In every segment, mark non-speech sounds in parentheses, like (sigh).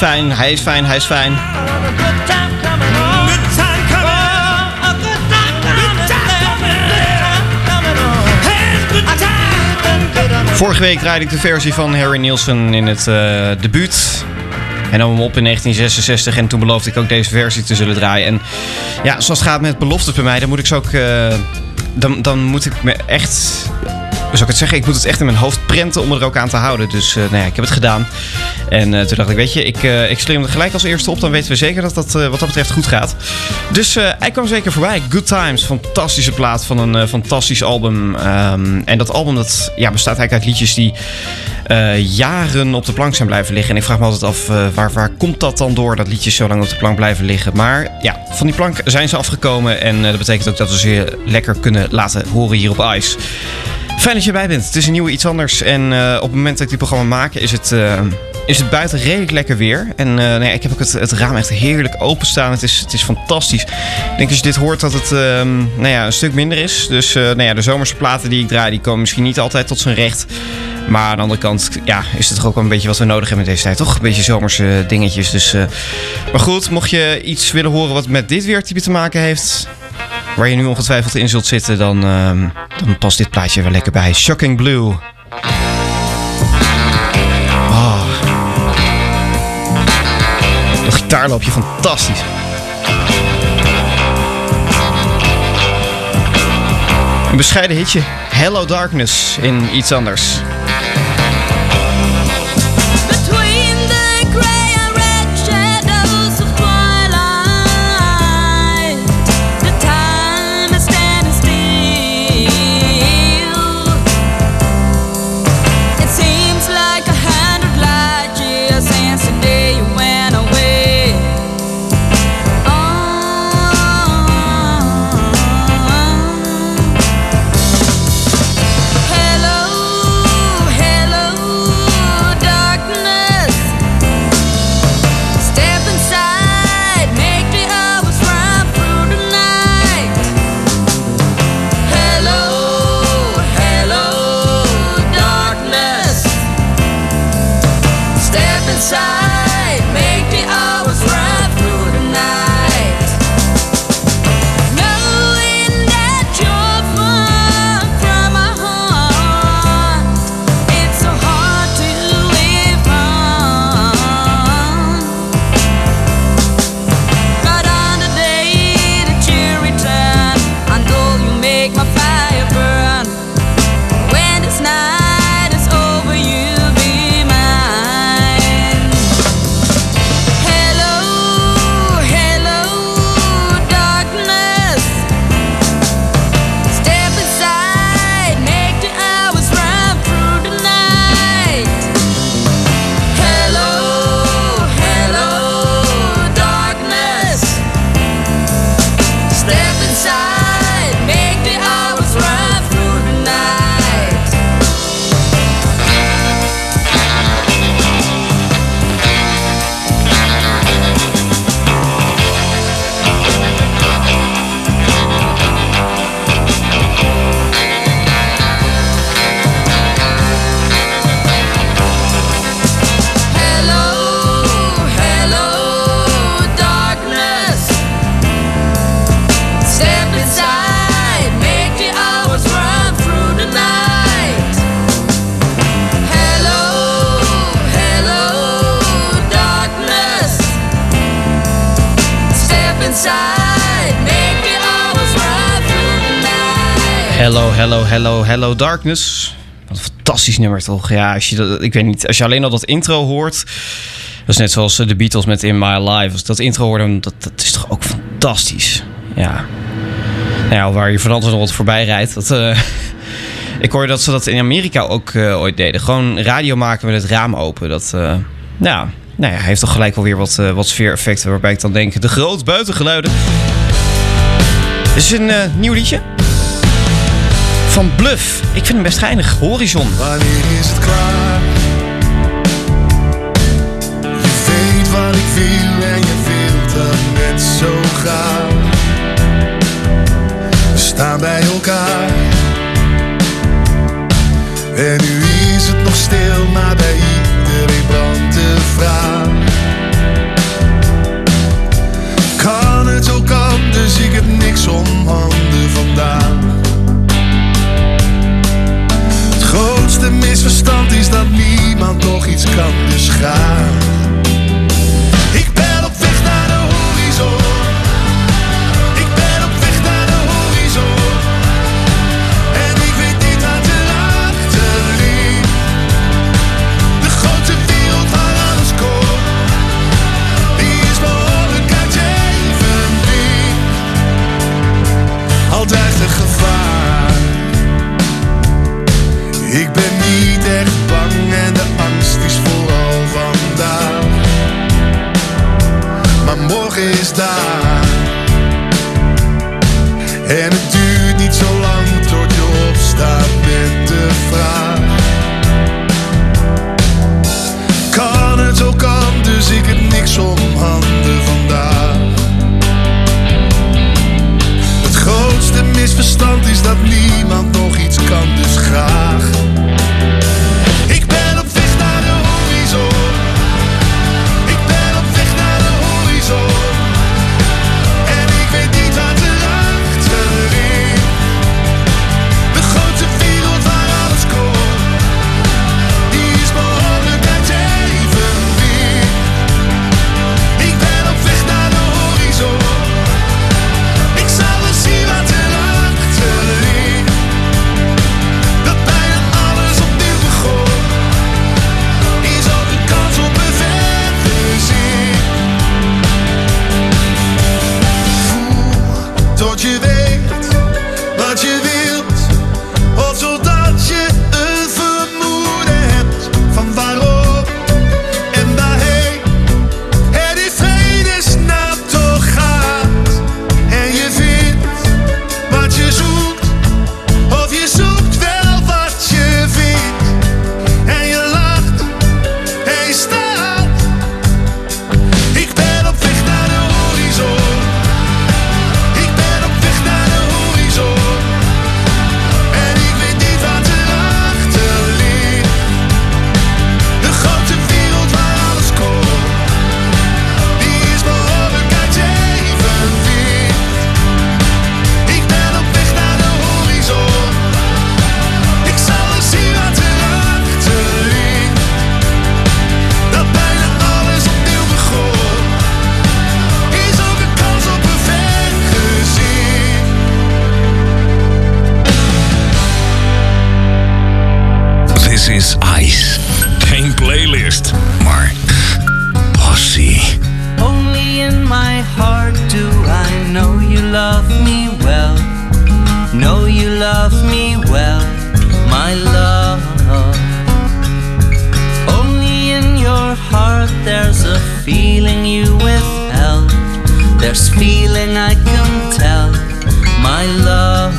Fijn, hij is fijn, hij is fijn. Vorige week draaide ik de versie van Harry Nielsen in het eh debuut. En nam hem op in 1966 en toen beloofde ik ook deze versie te zullen draaien. En ja, zoals het gaat met beloftes bij mij, dan moet ik ze ook... eh, dan, dan moet ik me echt... Zou ik het zeggen? Ik moet het echt in mijn hoofd prenten om er ook aan te houden. Dus eh, nou ja, ik heb het gedaan. En eh, toen dacht ik, weet je, ik, ik slim er gelijk als eerste op. Dan weten we zeker dat dat wat dat betreft goed gaat. Dus hij kwam zeker voorbij. Good Times, fantastische plaat van een fantastisch album. Ehm, en dat album dat, ja, bestaat eigenlijk uit liedjes die jaren op de plank zijn blijven liggen. En ik vraag me altijd af, waar, waar komt dat dan door dat liedjes zo lang op de plank blijven liggen? Maar ja, van die plank zijn ze afgekomen. En dat betekent ook dat we ze lekker kunnen laten horen hier op Ice. Fijn dat je erbij bent. Het is een nieuwe iets anders. En eh, op het moment dat ik dit programma maak, is het, eh, is het buiten redelijk lekker weer. En ja, ik heb ook het, het raam echt heerlijk openstaan. Het is, het is fantastisch. Ik denk als je dit hoort dat het ehm, nou ja, een stuk minder is. Dus nou ja, de zomerse platen die ik draai, die komen misschien niet altijd tot zijn recht. Maar aan de andere kant ja, is het toch ook wel een beetje wat we nodig hebben in deze tijd. Toch een beetje zomerse dingetjes. Dus, maar goed, mocht je iets willen horen wat met dit weertype te maken heeft waar je nu ongetwijfeld in zult zitten, dan, ehm, dan past dit plaatje wel lekker bij. Shocking Blue. Oh. Dat gitaarloopje fantastisch. Een bescheiden hitje. Hello Darkness in iets anders. Hello, darkness. Wat een fantastisch nummer toch? Ja, als je dat, ik weet niet, als je alleen al dat intro hoort. Dat is net zoals eh, de Beatles met In My Life. Als ik dat intro hoor, dan dat, dat is toch ook fantastisch. Ja. Nou ja, waar je van alles nog wat voorbij rijdt. Dat, eh, (laughs) ik hoorde dat ze dat in Amerika ook eh, ooit deden. Gewoon radio maken met het raam open. Dat, ja, nou ja, heeft toch gelijk alweer wat, eh, wat sfeereffecten. Waarbij ik dan denk, de groot buitengeluiden. Dit is een nieuw liedje. Van Bluff. Ik vind hem best geinig. Horizon. Wanneer is het klaar? Je weet wat ik wil en je wilt dat net zo graag. We staan bij elkaar. En nu is het nog stil, maar bij iedereen brandt de vraag. Kan het ook anders? Ik heb niks om handen vandaag. Grootste misverstand is dat niemand nog iets kan, dus. Misverstand is dat niemand nog iets kan, dus graag. Feeling you withheld. There's feeling I can tell, my love.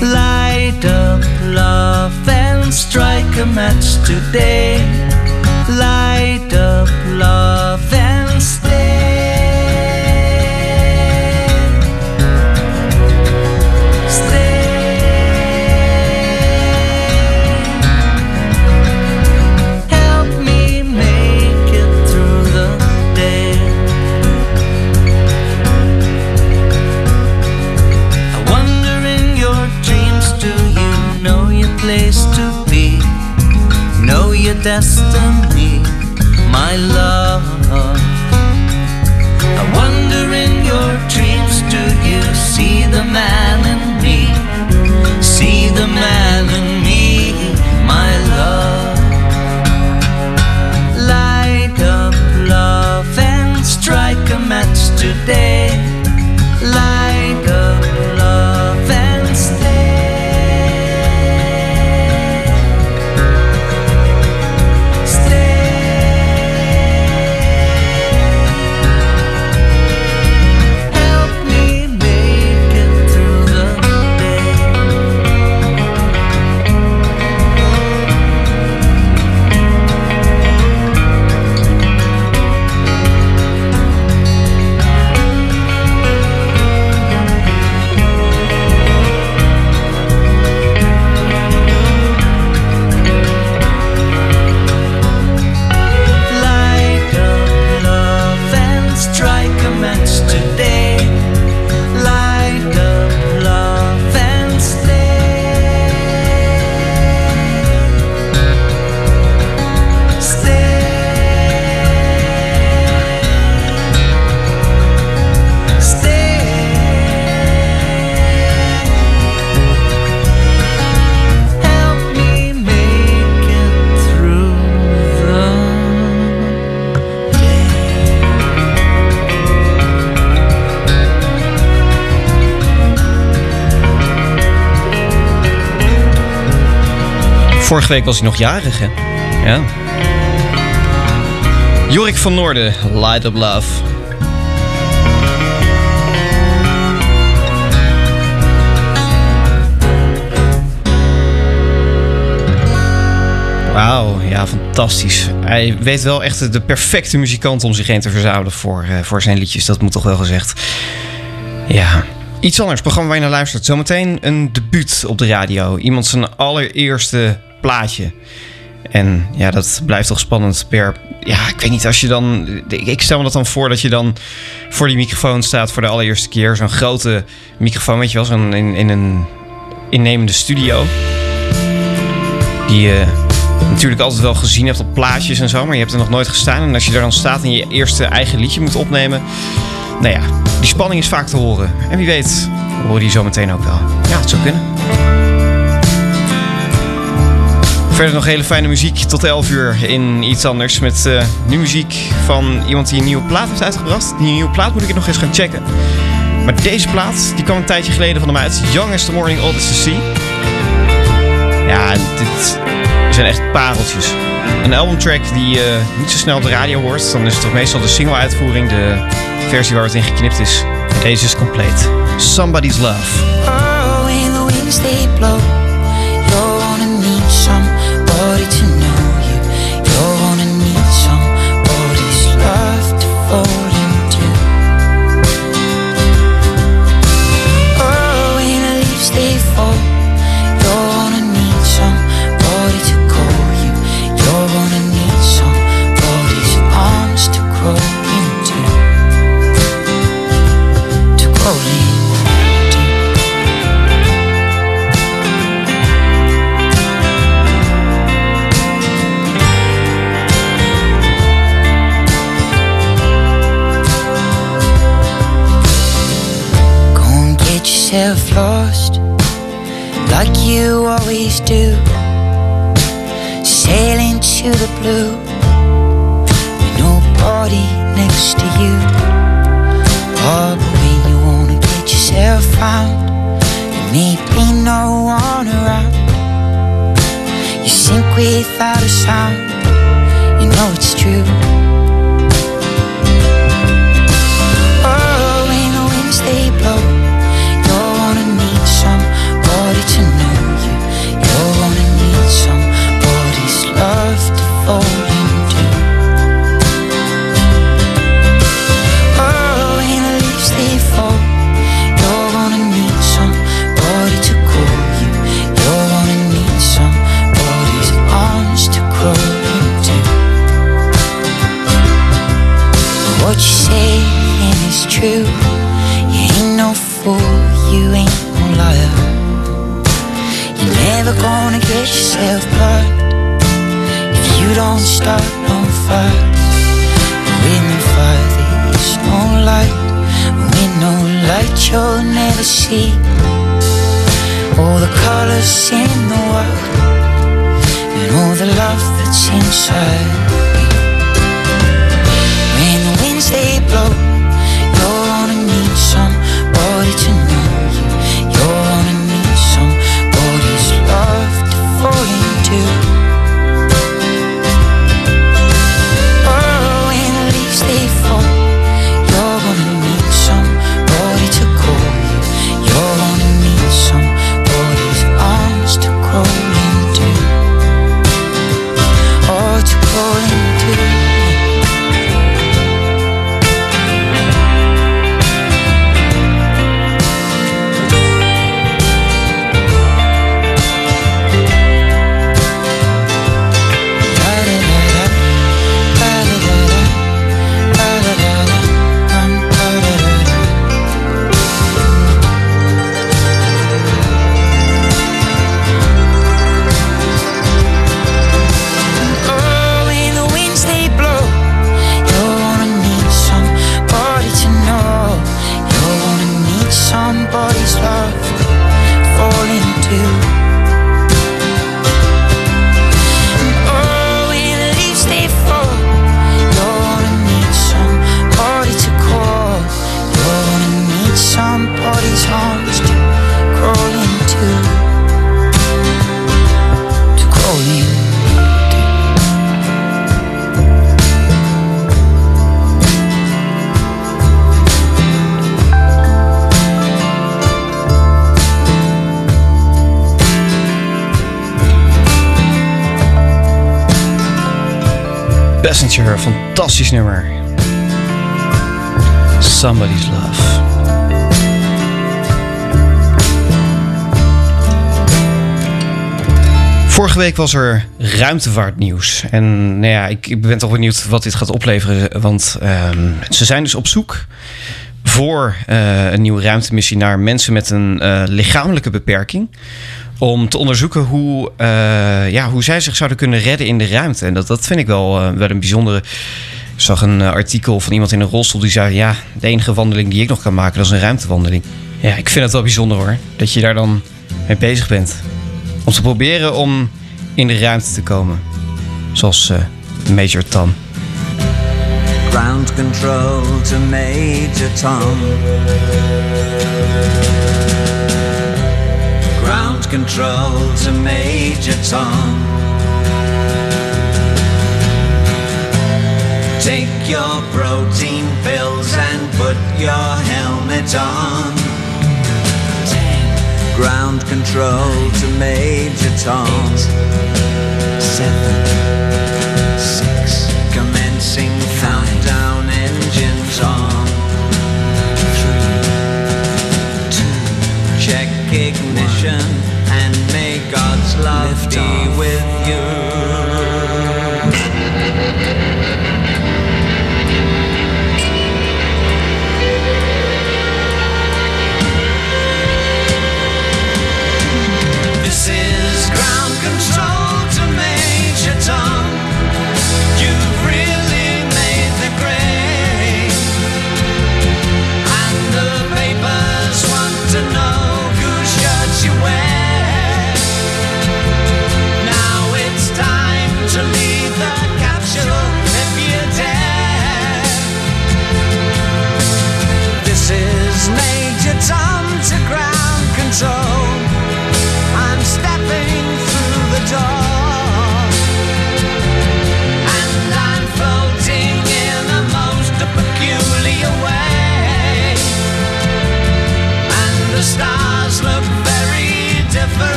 Light up love and strike a match today. Light Yes. Vorige week was hij nog jarig, hè? Ja. Jorik van Noorden, Light Up Love. Wauw, ja, fantastisch. Hij weet wel echt de perfecte muzikant om zich heen te verzamelen voor, eh, voor zijn liedjes. Dat moet toch wel gezegd. Ja. Iets anders, programma waar je naar luistert. Zometeen een debuut op de radio. Iemand zijn allereerste plaatje. En ja, dat blijft toch spannend per... Ja, ik weet niet, als je dan... Ik stel me dat dan voor dat je dan voor die microfoon staat voor de allereerste keer. Zo'n grote microfoon, weet je wel, zo'n in, in een innemende studio. Die je natuurlijk altijd wel gezien hebt op plaatjes en zo, maar je hebt er nog nooit gestaan. En als je er dan staat en je eerste eigen liedje moet opnemen... Nou ja, die spanning is vaak te horen. En wie weet, we horen die zo meteen ook wel. Ja, het zou kunnen. Verder nog hele fijne muziek tot 11 uur in iets anders. Met uh, muziek van iemand die een nieuwe plaat heeft uitgebracht. Die nieuwe plaat moet ik nog eens gaan checken. Maar deze plaat, die kwam een tijdje geleden van hem uit. Young as the morning, old as the sea. Ja, dit zijn echt pareltjes. Een albumtrack die uh, niet zo snel op de radio hoort. Dan is het toch meestal de single-uitvoering, de versie waar het in geknipt is. Deze is compleet. Somebody's Love. Like you always do. Sailing to the blue with nobody next to you. But when you wanna get yourself found, there may be no one around. You sink without a sound, you know it's true. Oh, when the winds they to know you. You're gonna need somebody's love to into. Oh, when the leaves they fall, you're gonna need somebody to call you. You're gonna need somebody's arms to into. What you say is true. You ain't no fool, you ain't no liar. Never gonna get yourself burned if you don't start no fire. With no fire, there's no light. With no light, you'll never see all the colors in the world and all the love that's inside. too Passenger, fantastisch nummer. Somebody's Love. Vorige week was er ruimtevaartnieuws. En nou ja, ik, ik ben toch benieuwd wat dit gaat opleveren. Want ehm, ze zijn dus op zoek voor eh, een nieuwe ruimtemissie naar mensen met een eh, lichamelijke beperking. Om te onderzoeken hoe, eh, ja, hoe zij zich zouden kunnen redden in de ruimte. En dat, dat vind ik wel, eh, wel een bijzondere. Ik zag een eh, artikel van iemand in een rolstoel die zei: Ja, de enige wandeling die ik nog kan maken, dat is een ruimtewandeling. Ja, ik vind het wel bijzonder hoor. Dat je daar dan mee bezig bent. Om te proberen om in de ruimte te komen. Zoals Major Tan. Ground control to Major Tom. Control to Major Tom. Take your protein pills and put your helmet on. Ten, Ground control to Major Tom. Seven, six, commencing countdown engines on. Three, two, check ignition may liftoff.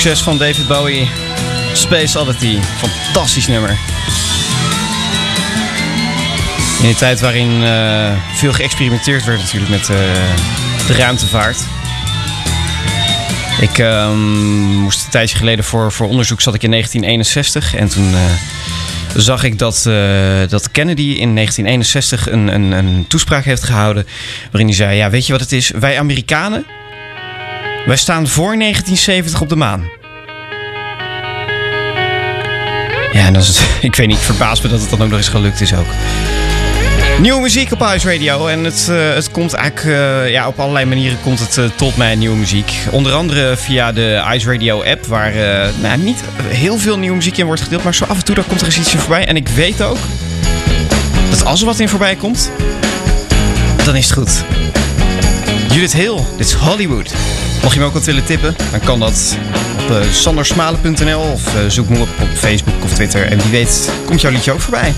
Succes van David Bowie. Space Oddity. Fantastisch nummer. In een tijd waarin eh, veel geëxperimenteerd werd natuurlijk met eh, de ruimtevaart. Ik ehm, moest een tijdje geleden voor, voor onderzoek zat ik in 1961 en toen eh, zag ik dat, dat Kennedy in 1961 een, een, een toespraak heeft gehouden waarin hij zei, ja weet je wat het is, wij Amerikanen, wij staan voor 1970 op de maan. Ja, en is (laughs) ik weet niet, verbaas me dat het dan ook nog eens gelukt is ook. Nieuwe muziek op Ice Radio. En het, eh, het komt eigenlijk eh, ja, op allerlei manieren komt het, eh, tot mij nieuwe muziek. Onder andere via de Ice Radio app, waar nou, niet heel veel nieuwe muziek in wordt gedeeld. Maar zo af en toe daar komt er eens iets in voorbij. En ik weet ook dat als er wat in voorbij komt, dan is het goed. Judith Hill, dit is Hollywood. Mocht je me ook wat willen tippen, dan kan dat op uh, sandersmalen.nl of eh, zoek me op op Facebook of Twitter. En wie weet komt jouw liedje ook voorbij.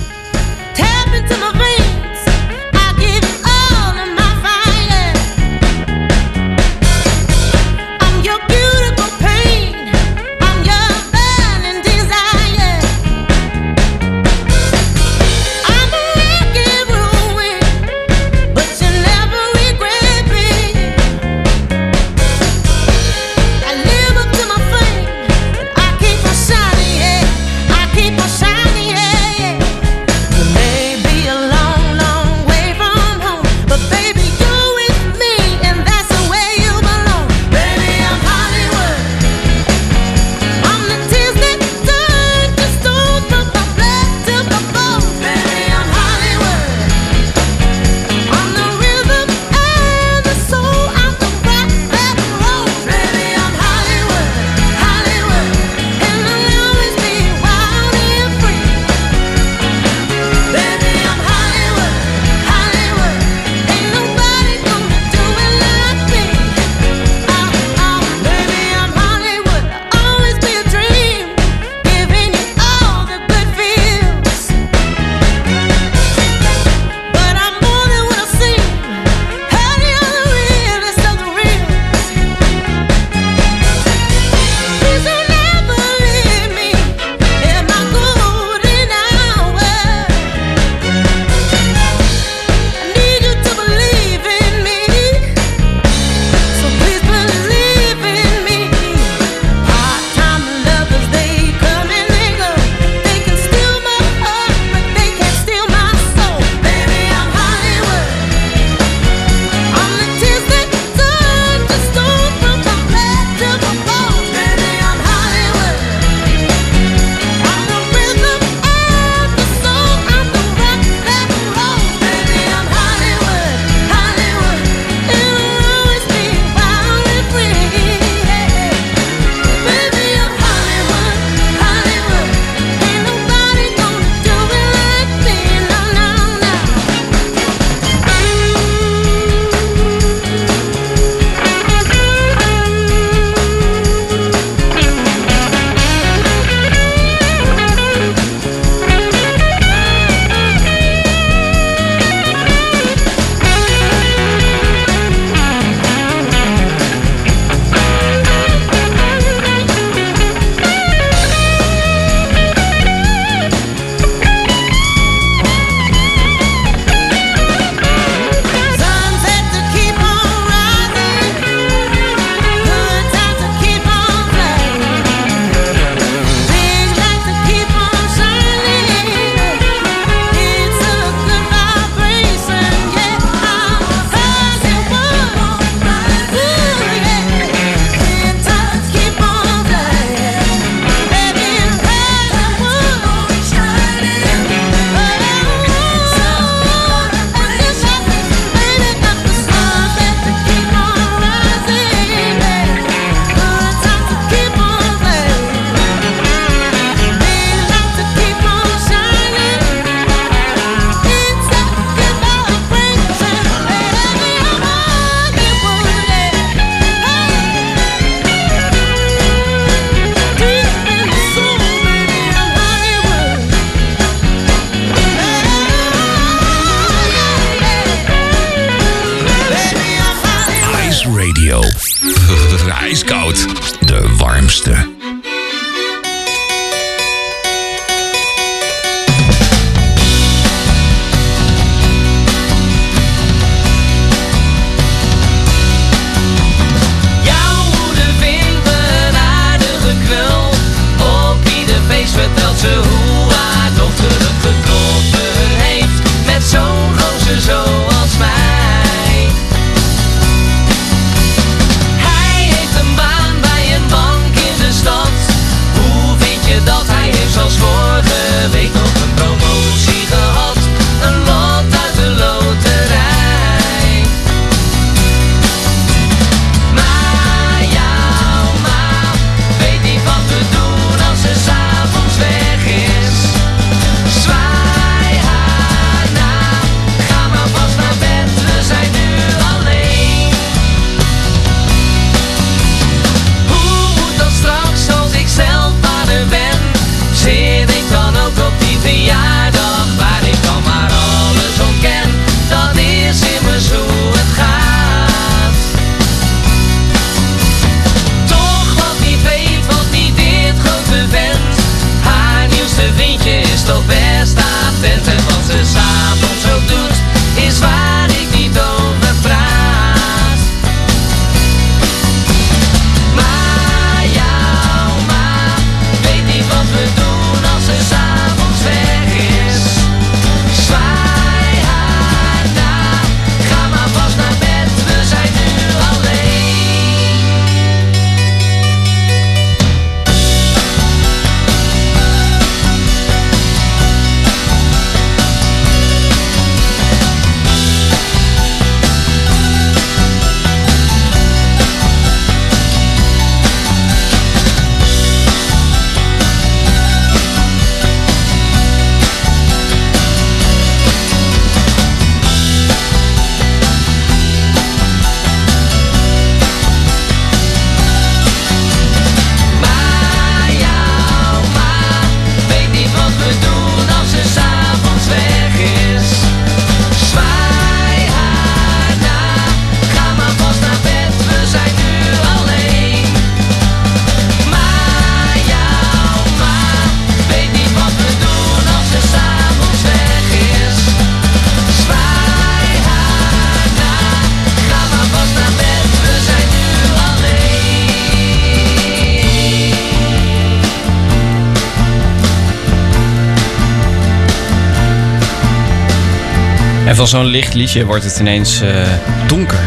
Van zo'n licht liedje wordt het ineens eh, donker.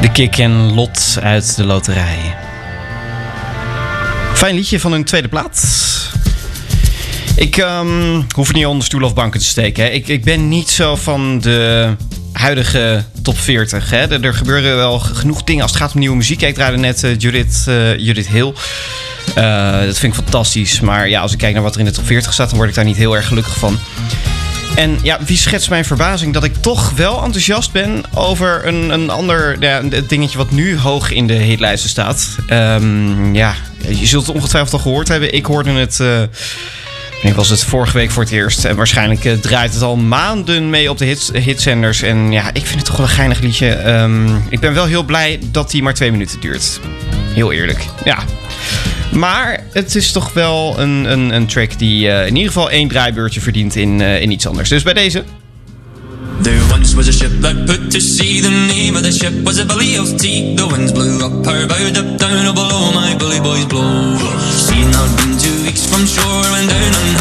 De Kik en Lot uit de loterij. Fijn liedje van hun tweede plaat. Ik ehm, hoef het niet onder stoel of banken te steken. Hè. Ik, ik ben niet zo van de huidige top 40. Hè. Er, er gebeuren wel genoeg dingen als het gaat om nieuwe muziek. Ik draaide net eh, Judith, eh, Judith Hill. Eh, dat vind ik fantastisch. Maar ja, als ik kijk naar wat er in de top 40 staat, dan word ik daar niet heel erg gelukkig van. En ja, wie schetst mijn verbazing dat ik toch wel enthousiast ben over een, een ander ja, dingetje wat nu hoog in de hitlijsten staat. Ehm, ja, je zult het ongetwijfeld al gehoord hebben. Ik hoorde het. eh, ik was het vorige week voor het eerst. En waarschijnlijk eh, draait het al maanden mee op de hits, hitzenders. En ja, ik vind het toch wel een geinig liedje. Ehm, ik ben wel heel blij dat die maar twee minuten duurt. Heel eerlijk. Ja. Maar het is toch wel een, een, een track die eh, in ieder geval één draaibeurtje verdient in, eh, in iets anders. Dus bij deze. There once was a ship that put to sea. The name of the ship was a Billy of Tea. The winds blew up her bow, up down below my bully boys blow. She not been two weeks from shore when down on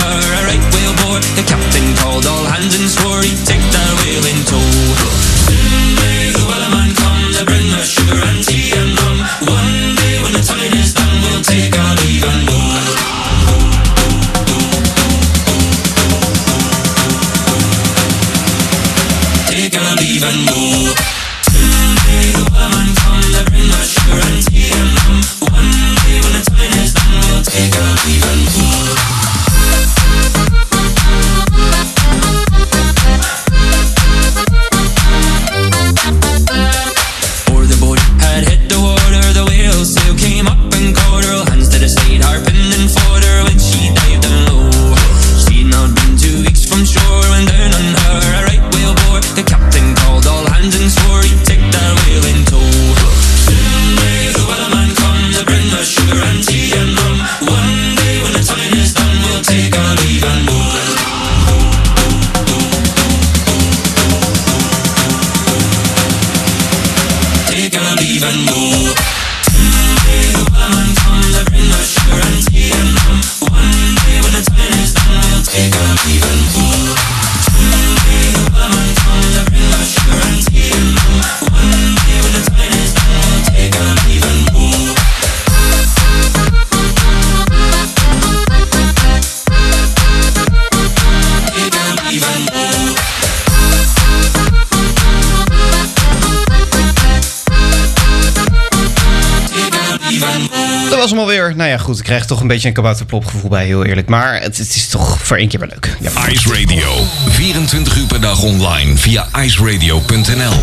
toch een beetje een kabouterplopgevoel bij, heel eerlijk. Maar het, het is toch voor één keer wel leuk. Ja. Ice Radio. 24 uur per dag online via iceradio.nl.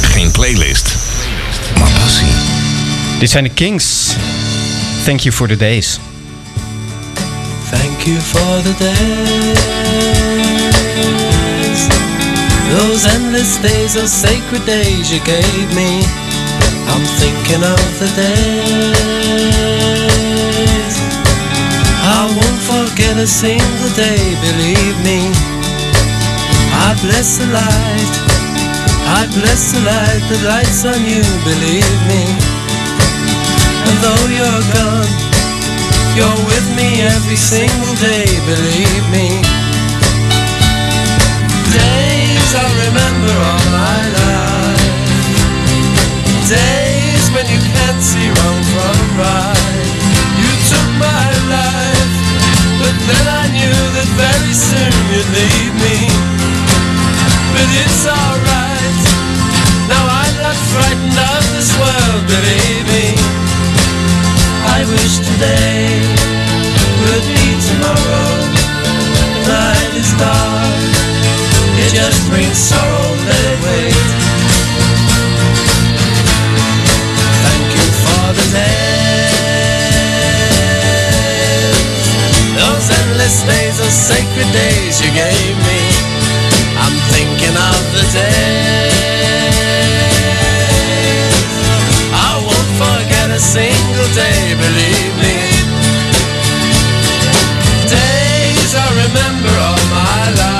Geen playlist, maar passie. Dit zijn de Kings. Thank you for the days. Thank you for the days, those endless days, those sacred days you gave me. I'm thinking of the days. I won't forget a single day, believe me. I bless the light, I bless the light that lights on you, believe me. And though you're gone, you're with me every single day, believe me. Days I'll remember all my life. Days then I knew that very soon you'd leave me. But it's alright. Now I'm not frightened of this world, believe me. I wish today would be tomorrow. Night is dark, it just brings sorrow, let it wait. Those days, those sacred days you gave me. I'm thinking of the days. I won't forget a single day, believe me. Days I remember all my life.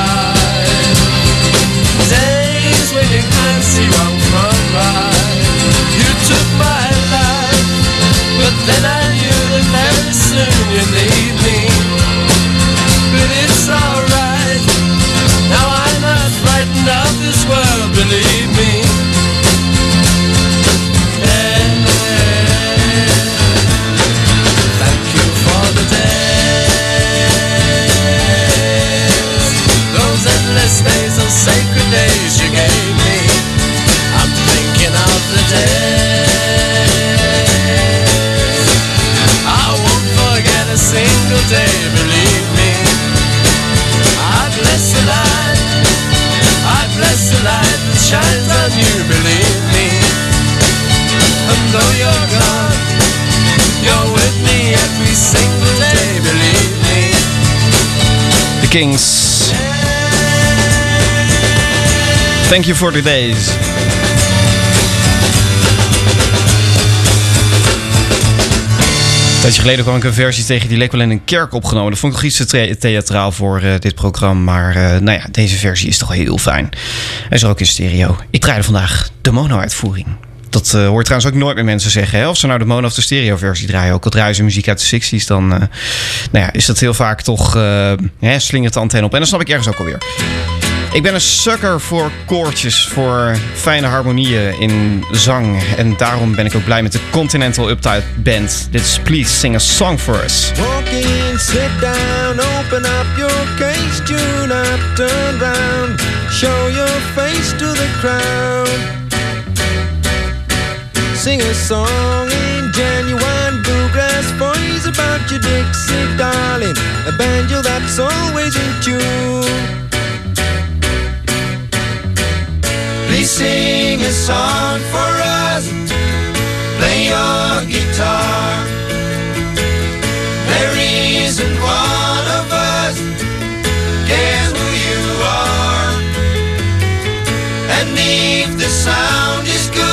Thank you for the days. Een tijdje geleden kwam ik een versie tegen die leek wel in een kerk opgenomen. Dat vond ik nog iets te thea- theatraal voor eh, dit programma. Maar eh, nou ja, deze versie is toch heel fijn. Hij is ook in stereo. Ik draaide vandaag de mono-uitvoering. Dat eh, hoort trouwens ook nooit meer mensen zeggen. Hè? Of ze nou de mono of de stereo versie draaien. Ook al draaien ze muziek uit de 60s. Dan nou ja, is dat heel vaak toch hè, slingert de antenne op. En dat snap ik ergens ook alweer. Ik ben een sucker voor koortjes, voor fijne harmonieën in zang. En daarom ben ik ook blij met de Continental Uptight Band. Dit is Please Sing a Song for Us. Walk in, sit down, open up your case, tune up, turn round, show your face to the crowd. Sing a song in genuine bluegrass voice about your Dixie darling, a banjo that's always in tune. Song for us. Play your guitar. There isn't one of us cares who you are. And if the sound is good,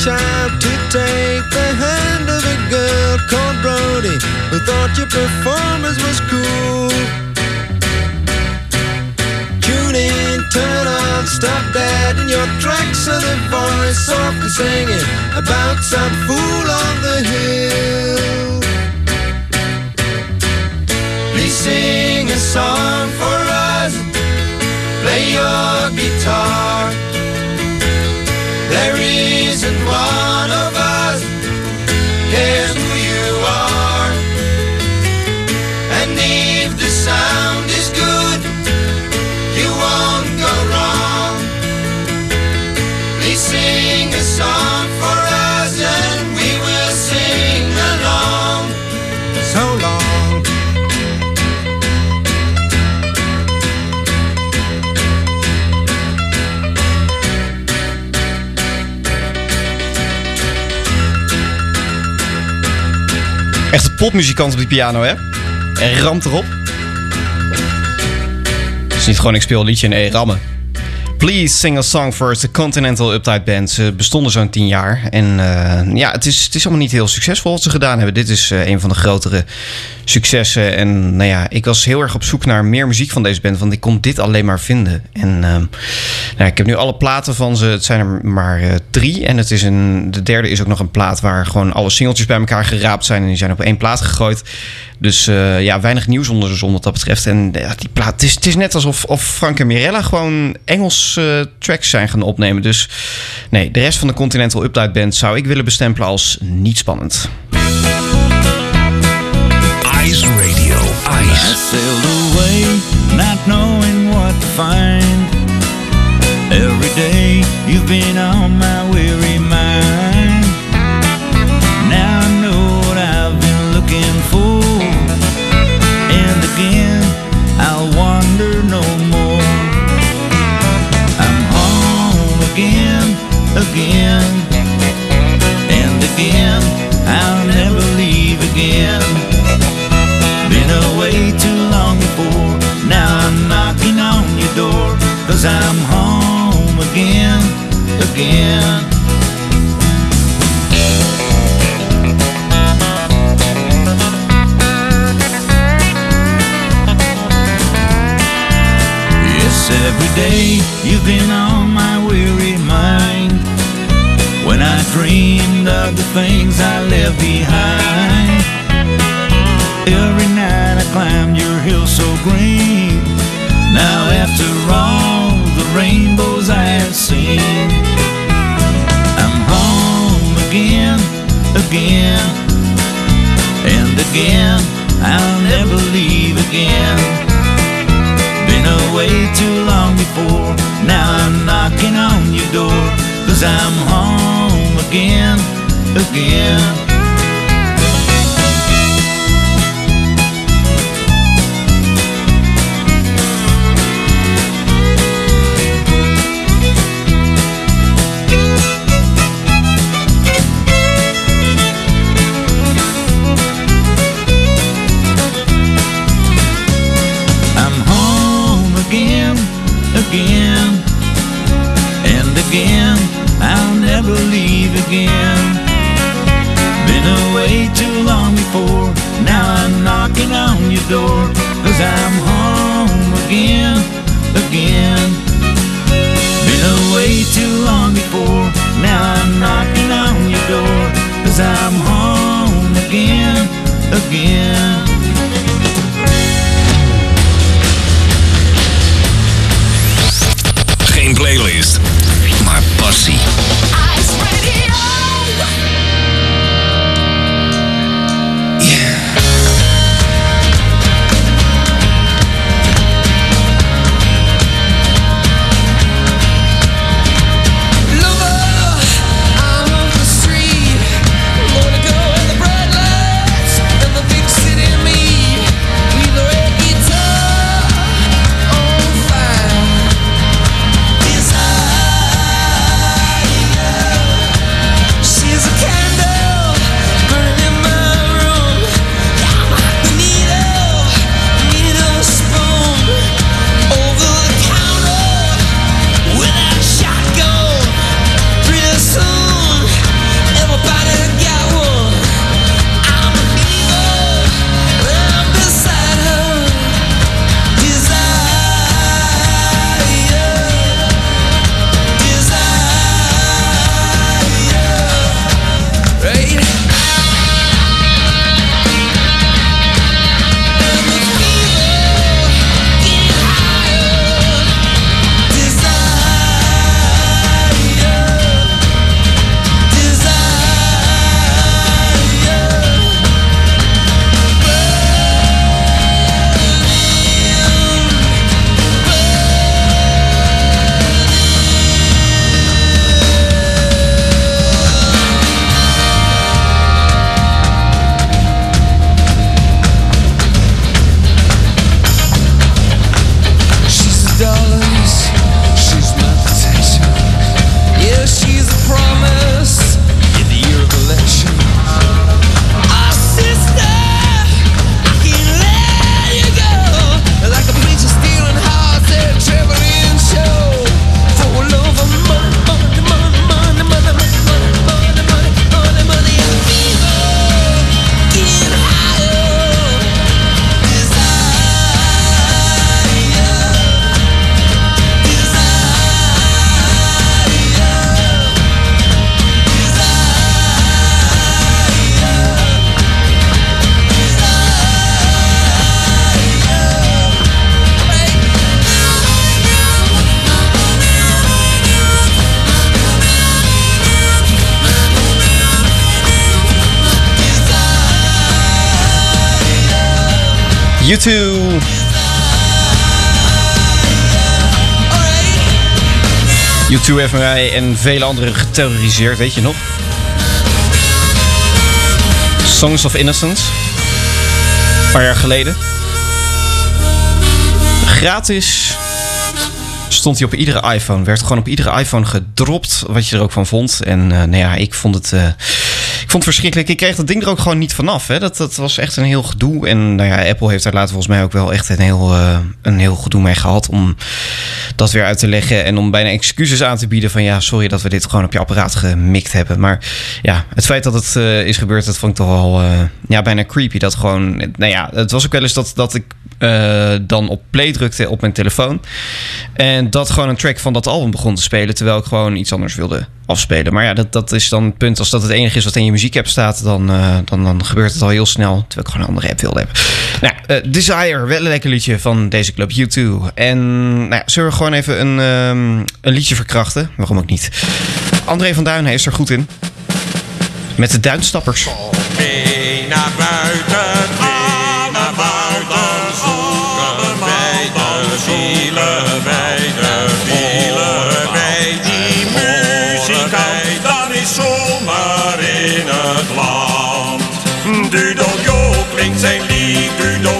stretch to take the hand of a girl called Brody who thought your performance was cool. Tune in, turn on, stop that in your tracks of the voice softly singing about some fool on the hill. Please sing a song Echt een popmuzikant op die piano, hè? En ramt erop. Het is niet gewoon ik speel een liedje en eh, rammen. Please Sing a Song for Us, Continental Uptight Band. Ze bestonden zo'n tien jaar. En eh, ja, het is, het is allemaal niet heel succesvol wat ze gedaan hebben. Dit is eh, een van de grotere successen. En nou ja, ik was heel erg op zoek naar meer muziek van deze band. Want ik kon dit alleen maar vinden. En ehm, nou, ik heb nu alle platen van ze. Het zijn er maar eh, drie. En het is een, de derde is ook nog een plaat waar gewoon alle singeltjes bij elkaar geraapt zijn. En die zijn op één plaat gegooid. Dus ja, weinig nieuws onder de zon wat dat betreft. En die plaat, het is, het is net alsof of Frank en Mirella gewoon Engels eh, tracks zijn gaan opnemen. Dus nee, de rest van de Continental Uptight Band zou ik willen bestempelen als niet spannend. Ice Radio. I Ice. sailed away, not knowing what to find. Every day you've been on my weary mind. Again. Yes, every day you've been on my weary mind. When I dreamed of the things I left behind. Every night I climbed your hill so green. Now after all the rainbows I have seen, again, and again. I'll never leave again. Been away too long before. Now I'm knocking on your door. Cause I'm home again, again. U2. U2 heeft mij en vele anderen geterroriseerd, weet je nog? Songs of Innocence. Een paar jaar geleden. Gratis stond hij op iedere iPhone. Werd gewoon op iedere iPhone gedropt wat je er ook van vond. En eh, nou ja, ik vond het... eh, vond het verschrikkelijk. Ik kreeg dat ding er ook gewoon niet vanaf. Hè. Dat, dat was echt een heel gedoe. En nou ja, Apple heeft daar later volgens mij ook wel echt een heel, eh, een heel gedoe mee gehad. Om dat weer uit te leggen. En om bijna excuses aan te bieden van ja, sorry dat we dit gewoon op je apparaat gemikt hebben. Maar ja, het feit dat het eh, is gebeurd, dat vond ik toch wel eh, ja, bijna creepy. Dat gewoon, nou ja, het was ook wel eens dat, dat ik dan op play drukte op mijn telefoon. En dat gewoon een track van dat album begon te spelen. Terwijl ik gewoon iets anders wilde afspelen. Maar ja, dat, dat is dan het punt. Als dat het enige is wat in je muziekapp staat, dan, eh, dan, dan gebeurt het al heel snel. Terwijl ik gewoon een andere app wilde hebben. Nou, eh, Desire, wel een lekker liedje van deze club U2. En nou ja, zullen we gewoon even een, ehm, een liedje verkrachten? Waarom ook niet? André van Duin is er goed in. Met de Duinstappers. Mee naar buiten, Dudeljo klinkt zijn lied, Dudeljo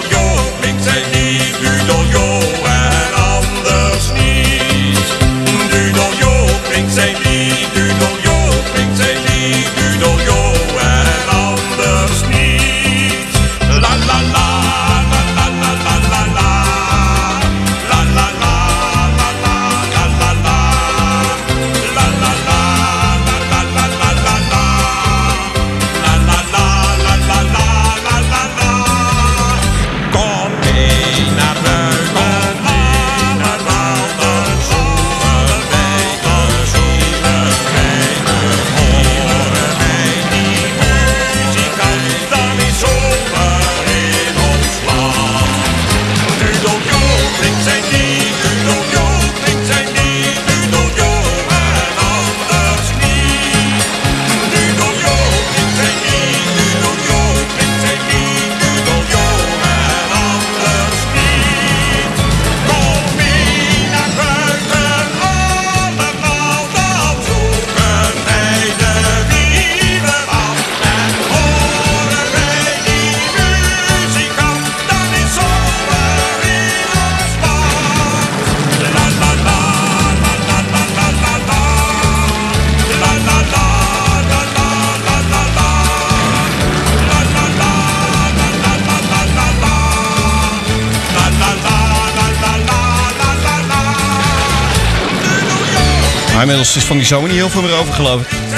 is van die zomer niet heel veel meer over, geloof ik.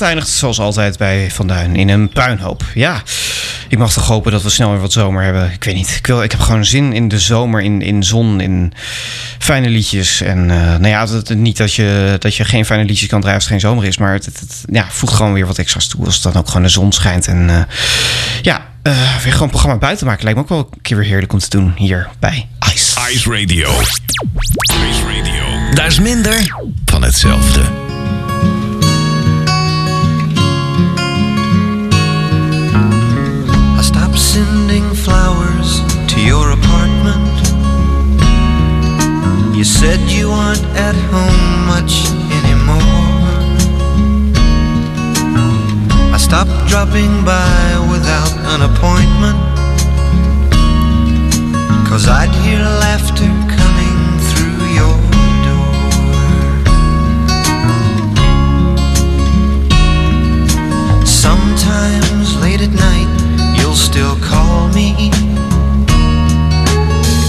Eindigt zoals altijd bij Van Duin in een puinhoop. Ja, ik mag toch hopen dat we snel weer wat zomer hebben. Ik weet niet. Ik, wil, ik heb gewoon zin in de zomer, in, in zon, in fijne liedjes. En eh, nou ja, het- niet dat je, dat je geen fijne liedjes kan draaien als het geen zomer is. Maar het, het, het, ja, voegt gewoon weer wat extra's toe als het dan ook gewoon de zon schijnt. En eh, ja, eh, weer gewoon een programma buiten maken. Lijkt me ook wel een keer weer heerlijk om te doen hier bij Ice. Ice Radio. Ice Radio. Daar is minder van hetzelfde. Sending flowers to your apartment. You said you aren't at home much anymore. I stopped dropping by without an appointment. Cause I'd hear laughter coming through your door. Sometimes late at night, still call me.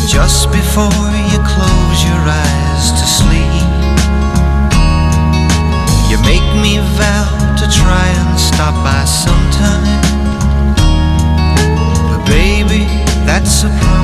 Just before you close your eyes to sleep, you make me vow to try and stop by sometime. But baby, that's a promise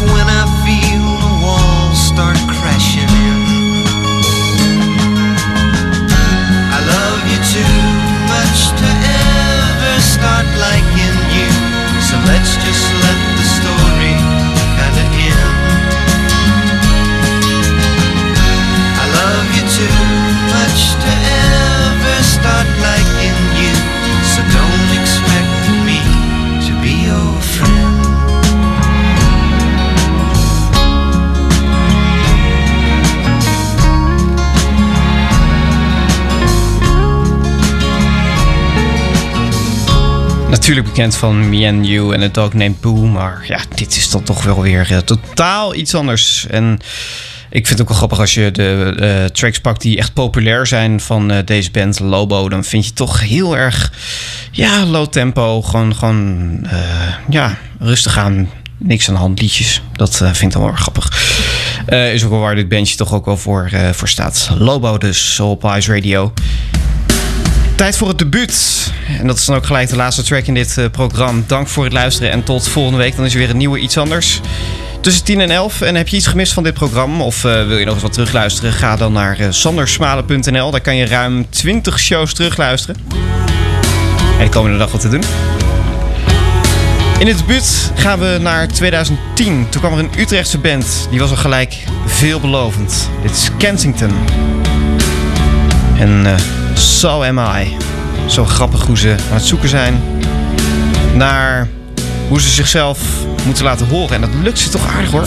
when I feel the walls start crashing in. I love you too much to ever start liking you. So let's just let Natuurlijk bekend van Me and You en het Dog Named Boo. Maar ja, dit is dan toch wel weer eh, totaal iets anders. En ik vind het ook wel grappig als je de eh, tracks pakt die echt populair zijn van eh, deze band Lobo. Dan vind je toch heel erg, ja, low tempo. Gewoon, gewoon ja, rustig aan. Niks aan de hand liedjes. Dat vind ik dan wel grappig. Is ook wel waar dit bandje toch ook wel voor, voor staat. Lobo dus op Ice Radio. Tijd voor het debuut. En dat is dan ook gelijk de laatste track in dit eh, programma. Dank voor het luisteren en tot volgende week. Dan is er weer een nieuwe iets anders. Tussen 10 en 11. En heb je iets gemist van dit programma? Of eh, wil je nog eens wat terugluisteren? Ga dan naar uh, sandersmalen.nl. Daar kan je ruim 20 shows terugluisteren. En de komende dag wat te doen. In het debuut gaan we naar 2010. Toen kwam er een Utrechtse band. Die was al gelijk veelbelovend. Dit is Kensington. En eh, So Am I. Zo grappig hoe ze aan het zoeken zijn naar hoe ze zichzelf moeten laten horen. En dat lukt ze toch aardig hoor.